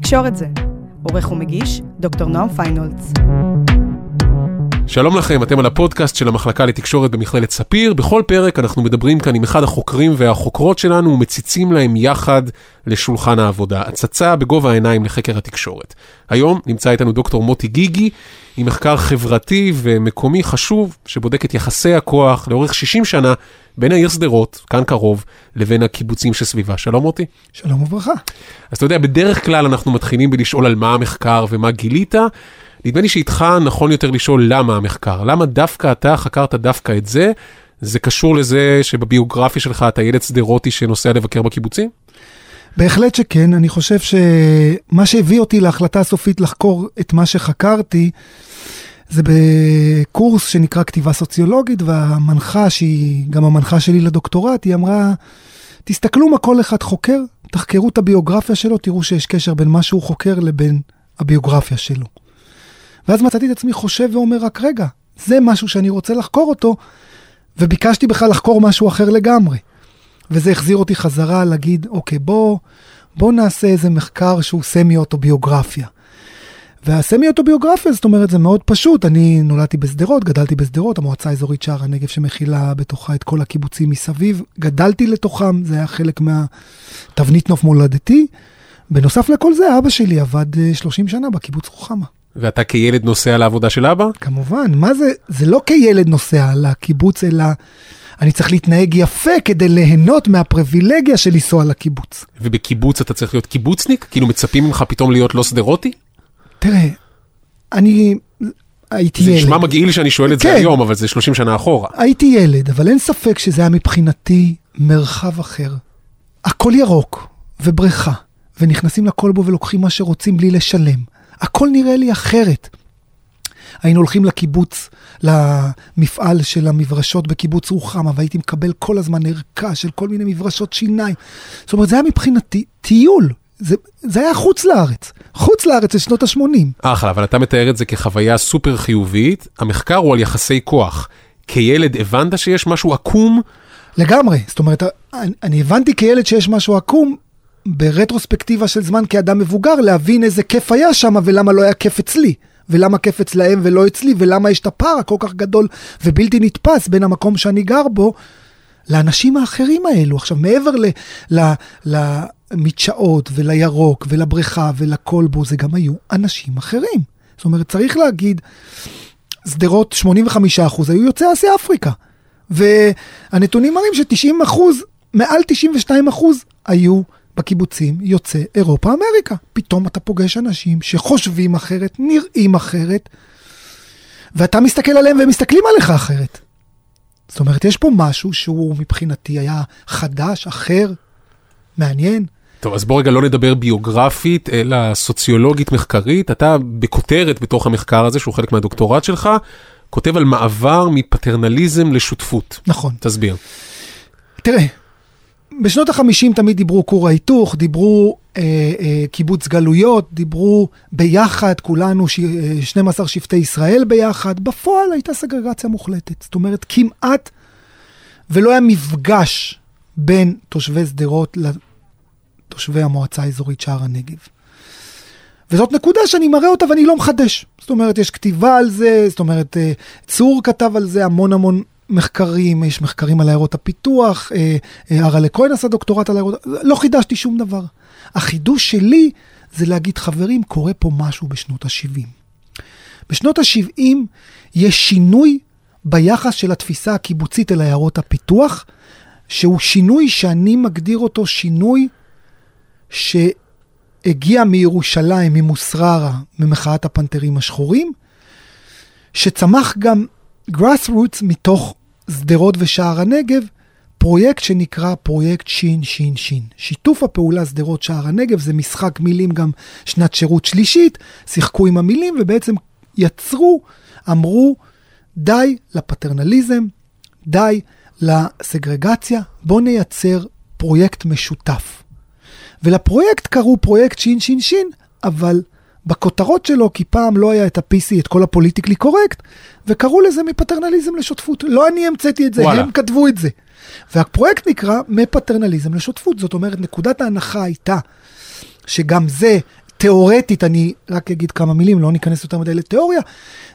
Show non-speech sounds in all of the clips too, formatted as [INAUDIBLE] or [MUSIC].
תקשורת זה. עורך ומגיש, דוקטור נועם פיינולץ. שלום לכם, אתם על הפודקאסט של המחלקה לתקשורת במכללת ספיר. בכל פרק אנחנו מדברים כאן עם אחד החוקרים והחוקרות שלנו ומציצים להם יחד לשולחן העבודה. הצצה בגובה העיניים לחקר התקשורת. היום נמצא איתנו דוקטור מוטי גיגי, עם מחקר חברתי ומקומי חשוב שבודק את יחסי הכוח לאורך 60 שנה בין העיר שדרות, כאן קרוב, לבין הקיבוצים שסביבה. שלום מוטי. שלום וברכה. אז אתה יודע, בדרך כלל אנחנו מתחילים בלשאול על מה המחקר ומה גילית. נדמה לי שאיתך נכון יותר לשאול למה המחקר, למה דווקא אתה חקרת דווקא את זה? זה קשור לזה שבביוגרפיה שלך אתה ילד שדרותי שנוסע לבקר בקיבוצים? בהחלט שכן, אני חושב שמה שהביא אותי להחלטה הסופית לחקור את מה שחקרתי, זה בקורס שנקרא כתיבה סוציולוגית, והמנחה, שהיא גם המנחה שלי לדוקטורט, היא אמרה, תסתכלו מה כל אחד חוקר, תחקרו את הביוגרפיה שלו, תראו שיש קשר בין מה שהוא חוקר לבין הביוגרפיה שלו. ואז מצאתי את עצמי חושב ואומר, רק רגע, זה משהו שאני רוצה לחקור אותו, וביקשתי בכלל לחקור משהו אחר לגמרי. וזה החזיר אותי חזרה להגיד, אוקיי, בוא, בוא נעשה איזה מחקר שהוא סמי-אוטוביוגרפיה. והסמי-אוטוביוגרפיה, זאת אומרת, זה מאוד פשוט. אני נולדתי בשדרות, גדלתי בשדרות, המועצה האזורית שער הנגב שמכילה בתוכה את כל הקיבוצים מסביב. גדלתי לתוכם, זה היה חלק מהתבנית נוף מולדתי. בנוסף לכל זה, אבא שלי עבד 30 אה, שנה בקיבוץ רוחמה. ואתה כילד נוסע לעבודה של אבא? כמובן, מה זה, זה לא כילד נוסע לקיבוץ, אלא אני צריך להתנהג יפה כדי ליהנות מהפריבילגיה של לנסוע לקיבוץ. ובקיבוץ אתה צריך להיות קיבוצניק? כאילו מצפים ממך פתאום להיות לא שדרותי? תראה, אני הייתי זה ילד. זה נשמע מגעיל שאני שואל את כן. זה היום, אבל זה 30 שנה אחורה. הייתי ילד, אבל אין ספק שזה היה מבחינתי מרחב אחר. הכל ירוק, ובריכה, ונכנסים לכלבו ולוקחים מה שרוצים בלי לשלם. הכל נראה לי אחרת. היינו הולכים לקיבוץ, למפעל של המברשות בקיבוץ רוחמה, והייתי מקבל כל הזמן ערכה של כל מיני מברשות שיניים. זאת אומרת, זה היה מבחינתי טיול. זה, זה היה חוץ לארץ. חוץ לארץ של שנות ה-80. אחלה, אבל אתה מתאר את זה כחוויה סופר חיובית. המחקר הוא על יחסי כוח. כילד הבנת שיש משהו עקום? לגמרי. זאת אומרת, אני, אני הבנתי כילד שיש משהו עקום, ברטרוספקטיבה של זמן כאדם מבוגר, להבין איזה כיף היה שם ולמה לא היה כיף אצלי. ולמה כיף אצלהם ולא אצלי, ולמה יש את הפער הכל כך גדול ובלתי נתפס בין המקום שאני גר בו לאנשים האחרים האלו. עכשיו, מעבר ל, ל, למדשאות ולירוק ולבריכה ולכלבו, זה גם היו אנשים אחרים. זאת אומרת, צריך להגיד, שדרות 85% היו יוצאי אסיה אפריקה. והנתונים מראים ש-90%, מעל 92% היו בקיבוצים יוצאי אירופה אמריקה. פתאום אתה פוגש אנשים שחושבים אחרת, נראים אחרת, ואתה מסתכל עליהם והם מסתכלים עליך אחרת. זאת אומרת, יש פה משהו שהוא מבחינתי היה חדש, אחר, מעניין. טוב, אז בוא רגע לא נדבר ביוגרפית, אלא סוציולוגית מחקרית. אתה בכותרת בתוך המחקר הזה, שהוא חלק מהדוקטורט שלך, כותב על מעבר מפטרנליזם לשותפות. נכון. תסביר. תראה, בשנות ה-50 תמיד דיברו כור ההיתוך, דיברו אה, אה, קיבוץ גלויות, דיברו ביחד, כולנו ש... אה, 12 שבטי ישראל ביחד. בפועל הייתה סגרגציה מוחלטת. זאת אומרת, כמעט ולא היה מפגש בין תושבי שדרות לתושבי המועצה האזורית שער הנגב. וזאת נקודה שאני מראה אותה ואני לא מחדש. זאת אומרת, יש כתיבה על זה, זאת אומרת, אה, צור כתב על זה המון המון מחקרים, יש מחקרים על עיירות הפיתוח, הרלה כהן עשה דוקטורט על עיירות, לא חידשתי שום דבר. החידוש שלי זה להגיד, חברים, קורה פה משהו בשנות ה-70. בשנות ה-70 יש שינוי ביחס של התפיסה הקיבוצית אל עיירות הפיתוח, שהוא שינוי שאני מגדיר אותו שינוי שהגיע מירושלים, ממוסררה, ממחאת הפנתרים השחורים, שצמח גם רוטס מתוך שדרות ושער הנגב, פרויקט שנקרא פרויקט שין. שיתוף הפעולה שדרות שער הנגב זה משחק מילים גם שנת שירות שלישית, שיחקו עם המילים ובעצם יצרו, אמרו, די לפטרנליזם, די לסגרגציה, בואו נייצר פרויקט משותף. ולפרויקט קראו פרויקט שין, אבל בכותרות שלו, כי פעם לא היה את ה-PC, את כל ה politically correct, וקראו לזה מפטרנליזם לשותפות. לא אני המצאתי את זה, וואלה. הם כתבו את זה. והפרויקט נקרא מפטרנליזם לשותפות. זאת אומרת, נקודת ההנחה הייתה שגם זה תיאורטית, אני רק אגיד כמה מילים, לא ניכנס יותר מדי לתיאוריה,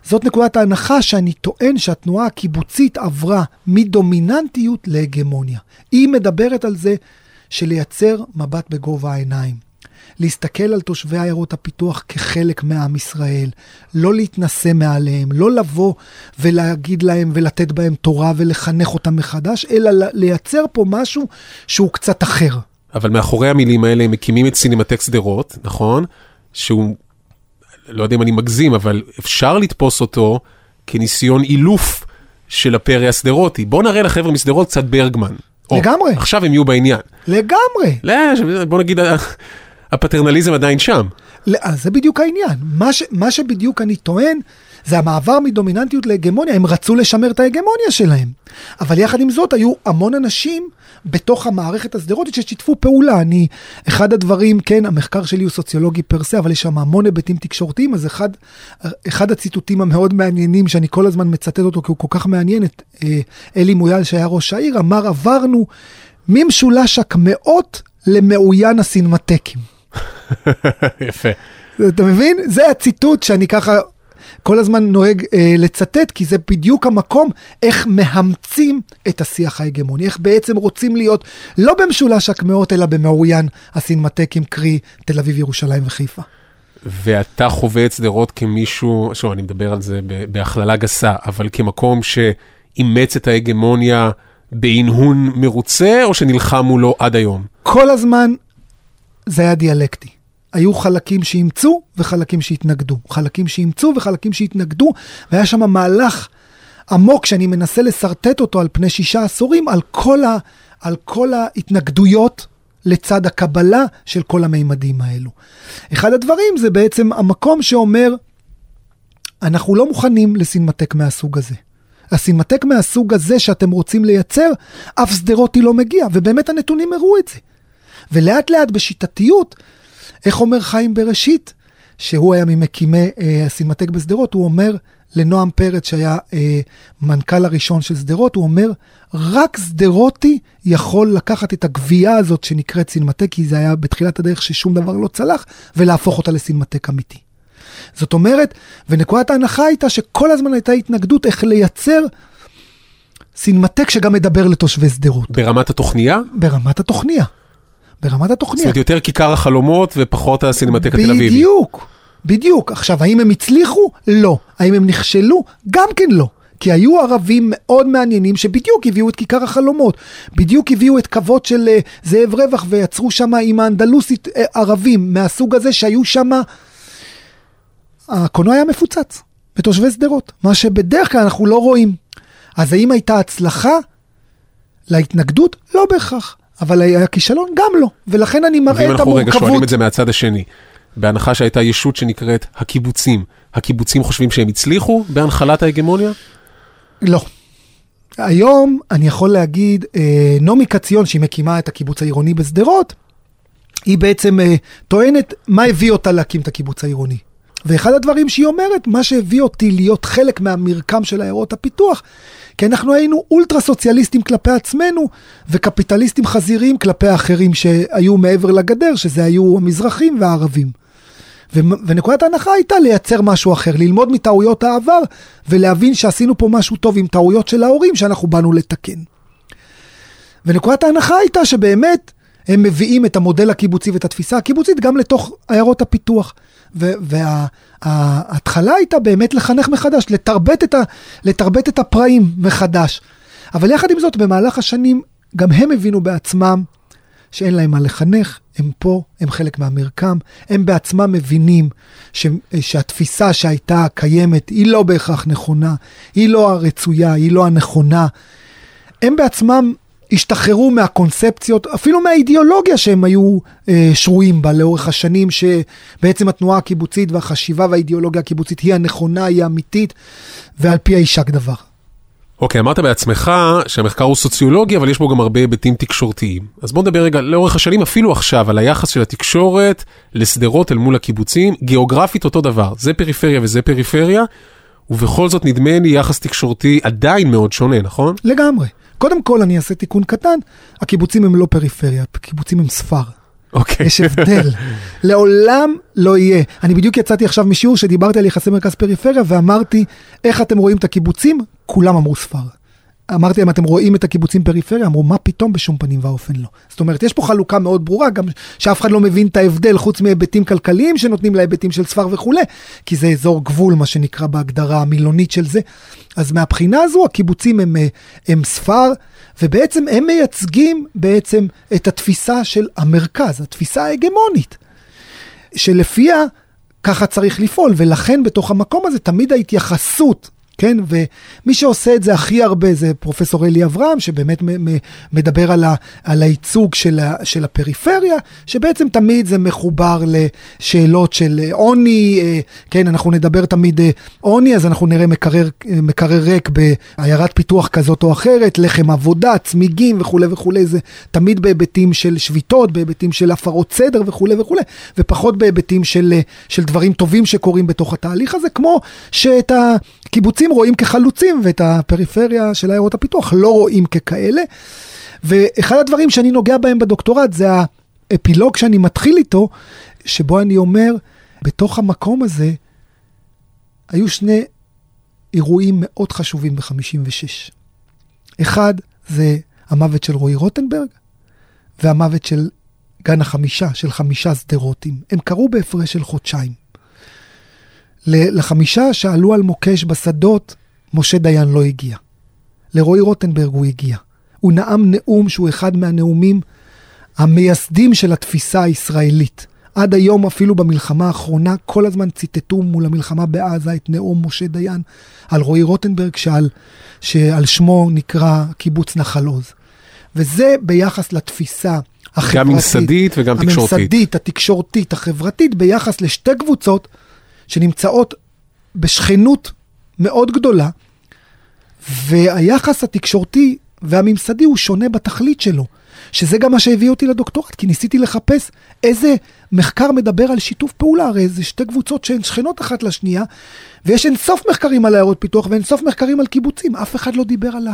זאת נקודת ההנחה שאני טוען שהתנועה הקיבוצית עברה מדומיננטיות להגמוניה. היא מדברת על זה שלייצר מבט בגובה העיניים. להסתכל על תושבי עיירות הפיתוח כחלק מעם ישראל, לא להתנשא מעליהם, לא לבוא ולהגיד להם ולתת בהם תורה ולחנך אותם מחדש, אלא לייצר פה משהו שהוא קצת אחר. אבל מאחורי המילים האלה הם מקימים את סינמטק שדרות, נכון? שהוא, לא יודע אם אני מגזים, אבל אפשר לתפוס אותו כניסיון אילוף של הפרא השדרותי. בוא נראה לחבר'ה משדרות קצת ברגמן. לגמרי. עכשיו הם יהיו בעניין. לגמרי. לא, בוא נגיד, הפטרנליזם עדיין שם. לא, זה בדיוק העניין. מה, ש, מה שבדיוק אני טוען, זה המעבר מדומיננטיות להגמוניה, הם רצו לשמר את ההגמוניה שלהם. אבל יחד עם זאת, היו המון אנשים בתוך המערכת השדרותית ששיתפו פעולה. אני, אחד הדברים, כן, המחקר שלי הוא סוציולוגי פרסה, אבל יש שם המון היבטים תקשורתיים, אז אחד, אחד הציטוטים המאוד מעניינים, שאני כל הזמן מצטט אותו כי הוא כל כך מעניין, את אה, אלי מויאל שהיה ראש העיר, אמר, עברנו ממשולש הקמעות למעוין הסינמטקים. [LAUGHS] יפה. אתה מבין? זה הציטוט שאני ככה כל הזמן נוהג אה, לצטט, כי זה בדיוק המקום איך מאמצים את השיח ההגמוני, איך בעצם רוצים להיות לא במשולש הקמעות, אלא במעוין הסינמטקים, קרי תל אביב, ירושלים וחיפה. ואתה חווה את שדרות כמישהו, שוב, אני מדבר על זה בהכללה גסה, אבל כמקום שאימץ את ההגמוניה בהנהון מרוצה, או שנלחם מולו עד היום? כל הזמן זה היה דיאלקטי. היו חלקים שאימצו וחלקים שהתנגדו. חלקים שאימצו וחלקים שהתנגדו, והיה שם מהלך עמוק שאני מנסה לשרטט אותו על פני שישה עשורים, על כל, ה, על כל ההתנגדויות לצד הקבלה של כל המימדים האלו. אחד הדברים זה בעצם המקום שאומר, אנחנו לא מוכנים לסינמטק מהסוג הזה. הסינמטק מהסוג הזה שאתם רוצים לייצר, אף שדרותי לא מגיע, ובאמת הנתונים הראו את זה. ולאט לאט בשיטתיות, איך אומר חיים בראשית, שהוא היה ממקימי אה, הסינמטק בשדרות, הוא אומר לנועם פרץ, שהיה אה, מנכ"ל הראשון של שדרות, הוא אומר, רק שדרותי יכול לקחת את הגבייה הזאת שנקראת סינמטק, כי זה היה בתחילת הדרך ששום דבר לא צלח, ולהפוך אותה לסינמטק אמיתי. זאת אומרת, ונקודת ההנחה הייתה שכל הזמן הייתה התנגדות איך לייצר סינמטק שגם מדבר לתושבי שדרות. ברמת התוכניה? ברמת התוכניה. ברמת התוכניה. זאת אומרת, יותר כיכר החלומות ופחות הסינמטק התל אביבי. בדיוק, בדיוק. עכשיו, האם הם הצליחו? לא. האם הם נכשלו? גם כן לא. כי היו ערבים מאוד מעניינים שבדיוק הביאו את כיכר החלומות, בדיוק הביאו את כבוד של uh, זאב רווח ויצרו שם עם האנדלוסית uh, ערבים מהסוג הזה שהיו שם... הקולנוע היה מפוצץ בתושבי שדרות, מה שבדרך כלל אנחנו לא רואים. אז האם הייתה הצלחה להתנגדות? לא בהכרח. אבל היה כישלון? גם לא. ולכן אני מראה את המורכבות. ואם אנחנו רגע שואלים את זה מהצד השני, בהנחה שהייתה ישות שנקראת הקיבוצים, הקיבוצים חושבים שהם הצליחו בהנחלת ההגמוניה? לא. היום אני יכול להגיד, אה, נעמי קציון, שהיא מקימה את הקיבוץ העירוני בשדרות, היא בעצם אה, טוענת מה הביא אותה להקים את הקיבוץ העירוני. ואחד הדברים שהיא אומרת, מה שהביא אותי להיות חלק מהמרקם של עיירות הפיתוח, כי אנחנו היינו אולטרה סוציאליסטים כלפי עצמנו, וקפיטליסטים חזיריים כלפי האחרים שהיו מעבר לגדר, שזה היו המזרחים והערבים. ו- ונקודת ההנחה הייתה לייצר משהו אחר, ללמוד מטעויות העבר, ולהבין שעשינו פה משהו טוב עם טעויות של ההורים שאנחנו באנו לתקן. ונקודת ההנחה הייתה שבאמת הם מביאים את המודל הקיבוצי ואת התפיסה הקיבוצית גם לתוך עיירות הפיתוח. וההתחלה וה, הייתה באמת לחנך מחדש, לתרבט את, ה, לתרבט את הפראים מחדש. אבל יחד עם זאת, במהלך השנים, גם הם הבינו בעצמם שאין להם מה לחנך, הם פה, הם חלק מהמרקם, הם בעצמם מבינים ש, שהתפיסה שהייתה קיימת היא לא בהכרח נכונה, היא לא הרצויה, היא לא הנכונה. הם בעצמם השתחררו מהקונספציות, אפילו מהאידיאולוגיה שהם היו אה, שרויים בה לאורך השנים, שבעצם התנועה הקיבוצית והחשיבה והאידיאולוגיה הקיבוצית היא הנכונה, היא האמיתית, ועל פי יישק דבר. אוקיי, okay, אמרת בעצמך שהמחקר הוא סוציולוגי, אבל יש בו גם הרבה היבטים תקשורתיים. אז בוא נדבר רגע, לאורך השנים, אפילו עכשיו, על היחס של התקשורת לשדרות אל מול הקיבוצים. גיאוגרפית אותו דבר, זה פריפריה וזה פריפריה, ובכל זאת נדמה לי יחס תקשורתי עדיין מאוד שונה, נכון? לגמרי. קודם כל אני אעשה תיקון קטן, הקיבוצים הם לא פריפריה, הקיבוצים הם ספר. אוקיי. יש הבדל. [LAUGHS] לעולם לא יהיה. אני בדיוק יצאתי עכשיו משיעור שדיברתי על יחסי מרכז פריפריה ואמרתי, איך אתם רואים את הקיבוצים? כולם אמרו ספר. אמרתי להם, אתם רואים את הקיבוצים פריפריה? אמרו, מה פתאום בשום פנים ואופן לא. זאת אומרת, יש פה חלוקה מאוד ברורה, גם שאף אחד לא מבין את ההבדל, חוץ מהיבטים כלכליים שנותנים להיבטים של ספר וכולי, כי זה אזור גבול, מה שנקרא בהגדרה המילונית של זה. אז מהבחינה הזו, הקיבוצים הם, אה, הם ספר, ובעצם הם מייצגים בעצם את התפיסה של המרכז, התפיסה ההגמונית, שלפיה ככה צריך לפעול, ולכן בתוך המקום הזה תמיד ההתייחסות כן, ומי שעושה את זה הכי הרבה זה פרופסור אלי אברהם, שבאמת מדבר על, ה, על הייצוג של, ה, של הפריפריה, שבעצם תמיד זה מחובר לשאלות של עוני, אה, כן, אנחנו נדבר תמיד אה, עוני, אז אנחנו נראה מקרר, מקרר ריק בעיירת פיתוח כזאת או אחרת, לחם עבודה, צמיגים וכולי וכולי, זה תמיד בהיבטים של שביתות, בהיבטים של הפרות סדר וכולי וכולי, ופחות בהיבטים של, של דברים טובים שקורים בתוך התהליך הזה, כמו שאת הקיבוצים... הקיבוצים רואים כחלוצים, ואת הפריפריה של עיירות הפיתוח לא רואים ככאלה. ואחד הדברים שאני נוגע בהם בדוקטורט זה האפילוג שאני מתחיל איתו, שבו אני אומר, בתוך המקום הזה היו שני אירועים מאוד חשובים ב-56. אחד זה המוות של רועי רוטנברג, והמוות של גן החמישה, של חמישה שדרותים. הם קרו בהפרש של חודשיים. לחמישה שעלו על מוקש בשדות, משה דיין לא הגיע. לרועי רוטנברג הוא הגיע. הוא נאם נאום שהוא אחד מהנאומים המייסדים של התפיסה הישראלית. עד היום, אפילו במלחמה האחרונה, כל הזמן ציטטו מול המלחמה בעזה את נאום משה דיין על רועי רוטנברג, שעל, שעל שמו נקרא קיבוץ נחל עוז. וזה ביחס לתפיסה החברתית. גם ממסדית וגם תקשורתית. הממסדית, התקשורתית, החברתית, ביחס לשתי קבוצות שנמצאות בשכנות מאוד גדולה, והיחס התקשורתי והממסדי הוא שונה בתכלית שלו. שזה גם מה שהביא אותי לדוקטורט, כי ניסיתי לחפש איזה מחקר מדבר על שיתוף פעולה, הרי זה שתי קבוצות שהן שכנות אחת לשנייה, ויש אין סוף מחקרים על עיירות פיתוח ואין סוף מחקרים על קיבוצים, אף אחד לא דיבר על, ה,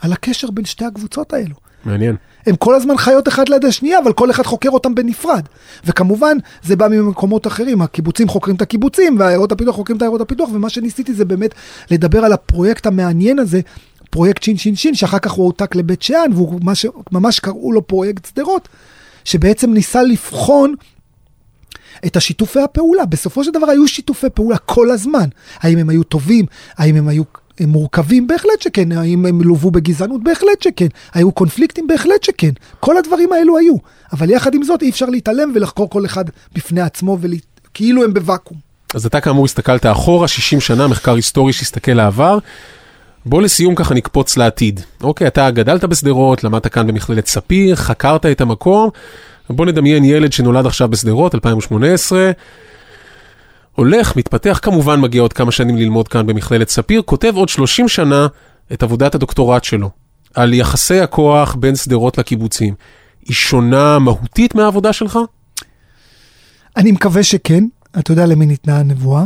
על הקשר בין שתי הקבוצות האלו. מעניין. הם כל הזמן חיות אחד ליד השנייה, אבל כל אחד חוקר אותם בנפרד. וכמובן, זה בא ממקומות אחרים, הקיבוצים חוקרים את הקיבוצים, והעיירות הפיתוח חוקרים את העיירות הפיתוח, ומה שניסיתי זה באמת לדבר על הפרויקט המעניין הזה, פרויקט שין שין שין, שאחר כך הוא הועתק לבית שאן, והוא ממש, ממש קראו לו פרויקט שדרות, שבעצם ניסה לבחון את השיתופי הפעולה. בסופו של דבר היו שיתופי פעולה כל הזמן. האם הם היו טובים? האם הם היו הם מורכבים? בהחלט שכן. האם הם לוו בגזענות? בהחלט שכן. היו קונפליקטים? בהחלט שכן. כל הדברים האלו היו. אבל יחד עם זאת אי אפשר להתעלם ולחקור כל אחד בפני עצמו וכאילו הם בוואקום. אז אתה כאמור הסתכלת אחורה 60 שנה, מחקר היסטורי שהסתכל לעבר. בוא לסיום ככה נקפוץ לעתיד. אוקיי, אתה גדלת בשדרות, למדת כאן במכללת ספיר, חקרת את המקום. בוא נדמיין ילד שנולד עכשיו בשדרות, 2018. הולך, מתפתח, כמובן מגיע עוד כמה שנים ללמוד כאן במכללת ספיר, כותב עוד 30 שנה את עבודת הדוקטורט שלו, על יחסי הכוח בין שדרות לקיבוצים. היא שונה מהותית מהעבודה שלך? אני מקווה שכן, אתה יודע למי ניתנה הנבואה.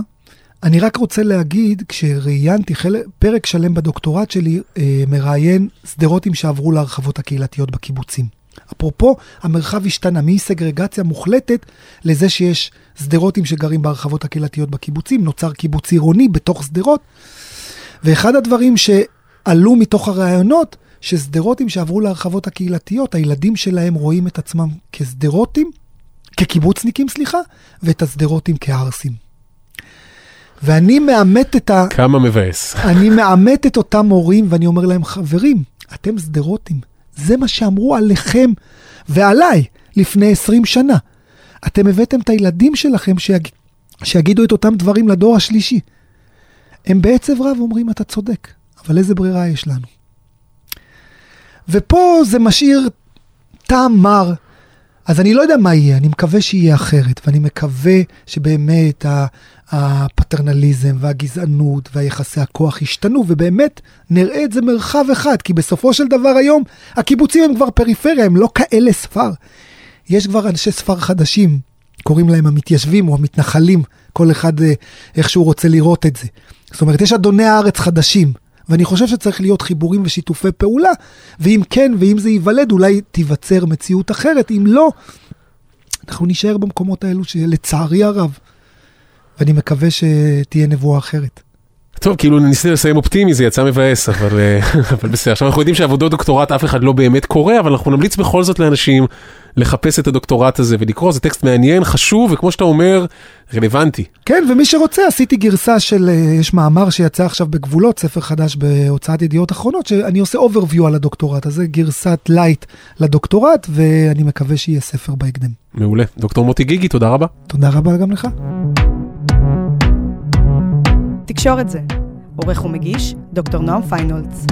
אני רק רוצה להגיד, כשראיינתי פרק שלם בדוקטורט שלי, אה, מראיין שדרותים שעברו להרחבות הקהילתיות בקיבוצים. אפרופו, המרחב השתנה מאי-סגרגציה מוחלטת לזה שיש שדרותים שגרים בהרחבות הקהילתיות בקיבוצים, נוצר קיבוץ עירוני בתוך שדרות. ואחד הדברים שעלו מתוך הראיונות, ששדרותים שעברו להרחבות הקהילתיות, הילדים שלהם רואים את עצמם כשדרותים, כקיבוצניקים, סליחה, ואת השדרותים כערסים. ואני מאמת את ה... כמה מבאס. אני מאמת את אותם הורים, ואני אומר להם, חברים, אתם שדרותים. זה מה שאמרו עליכם ועליי לפני 20 שנה. אתם הבאתם את הילדים שלכם שיג... שיגידו את אותם דברים לדור השלישי. הם בעצב רב אומרים, אתה צודק, אבל איזה ברירה יש לנו? ופה זה משאיר טעם מר. אז אני לא יודע מה יהיה, אני מקווה שיהיה אחרת, ואני מקווה שבאמת הפטרנליזם והגזענות והיחסי הכוח ישתנו, ובאמת נראה את זה מרחב אחד, כי בסופו של דבר היום הקיבוצים הם כבר פריפריה, הם לא כאלה ספר. יש כבר אנשי ספר חדשים, קוראים להם המתיישבים או המתנחלים, כל אחד אה, איך שהוא רוצה לראות את זה. זאת אומרת, יש אדוני הארץ חדשים, ואני חושב שצריך להיות חיבורים ושיתופי פעולה, ואם כן, ואם זה ייוולד, אולי תיווצר מציאות אחרת, אם לא, אנחנו נישאר במקומות האלו שלצערי הרב, ואני מקווה שתהיה נבואה אחרת. טוב, כאילו ניסיתי לסיים אופטימי, זה יצא מבאס, אבל, אה, [LAUGHS] אבל בסדר. עכשיו אנחנו יודעים שעבודות דוקטורט אף אחד לא באמת קורא, אבל אנחנו נמליץ בכל זאת לאנשים לחפש את הדוקטורט הזה ולקרוא, זה טקסט מעניין, חשוב, וכמו שאתה אומר, רלוונטי. כן, ומי שרוצה, עשיתי גרסה של, אה, יש מאמר שיצא עכשיו בגבולות, ספר חדש בהוצאת ידיעות אחרונות, שאני עושה overview על הדוקטורט הזה, גרסת light לדוקטורט, ואני מקווה שיהיה ספר בהקדם. מעולה. דוקטור מוטי גיגי, תודה רבה. תודה רבה גם לך. תקשורת זה. עורך ומגיש, דוקטור נועם פיינהולץ.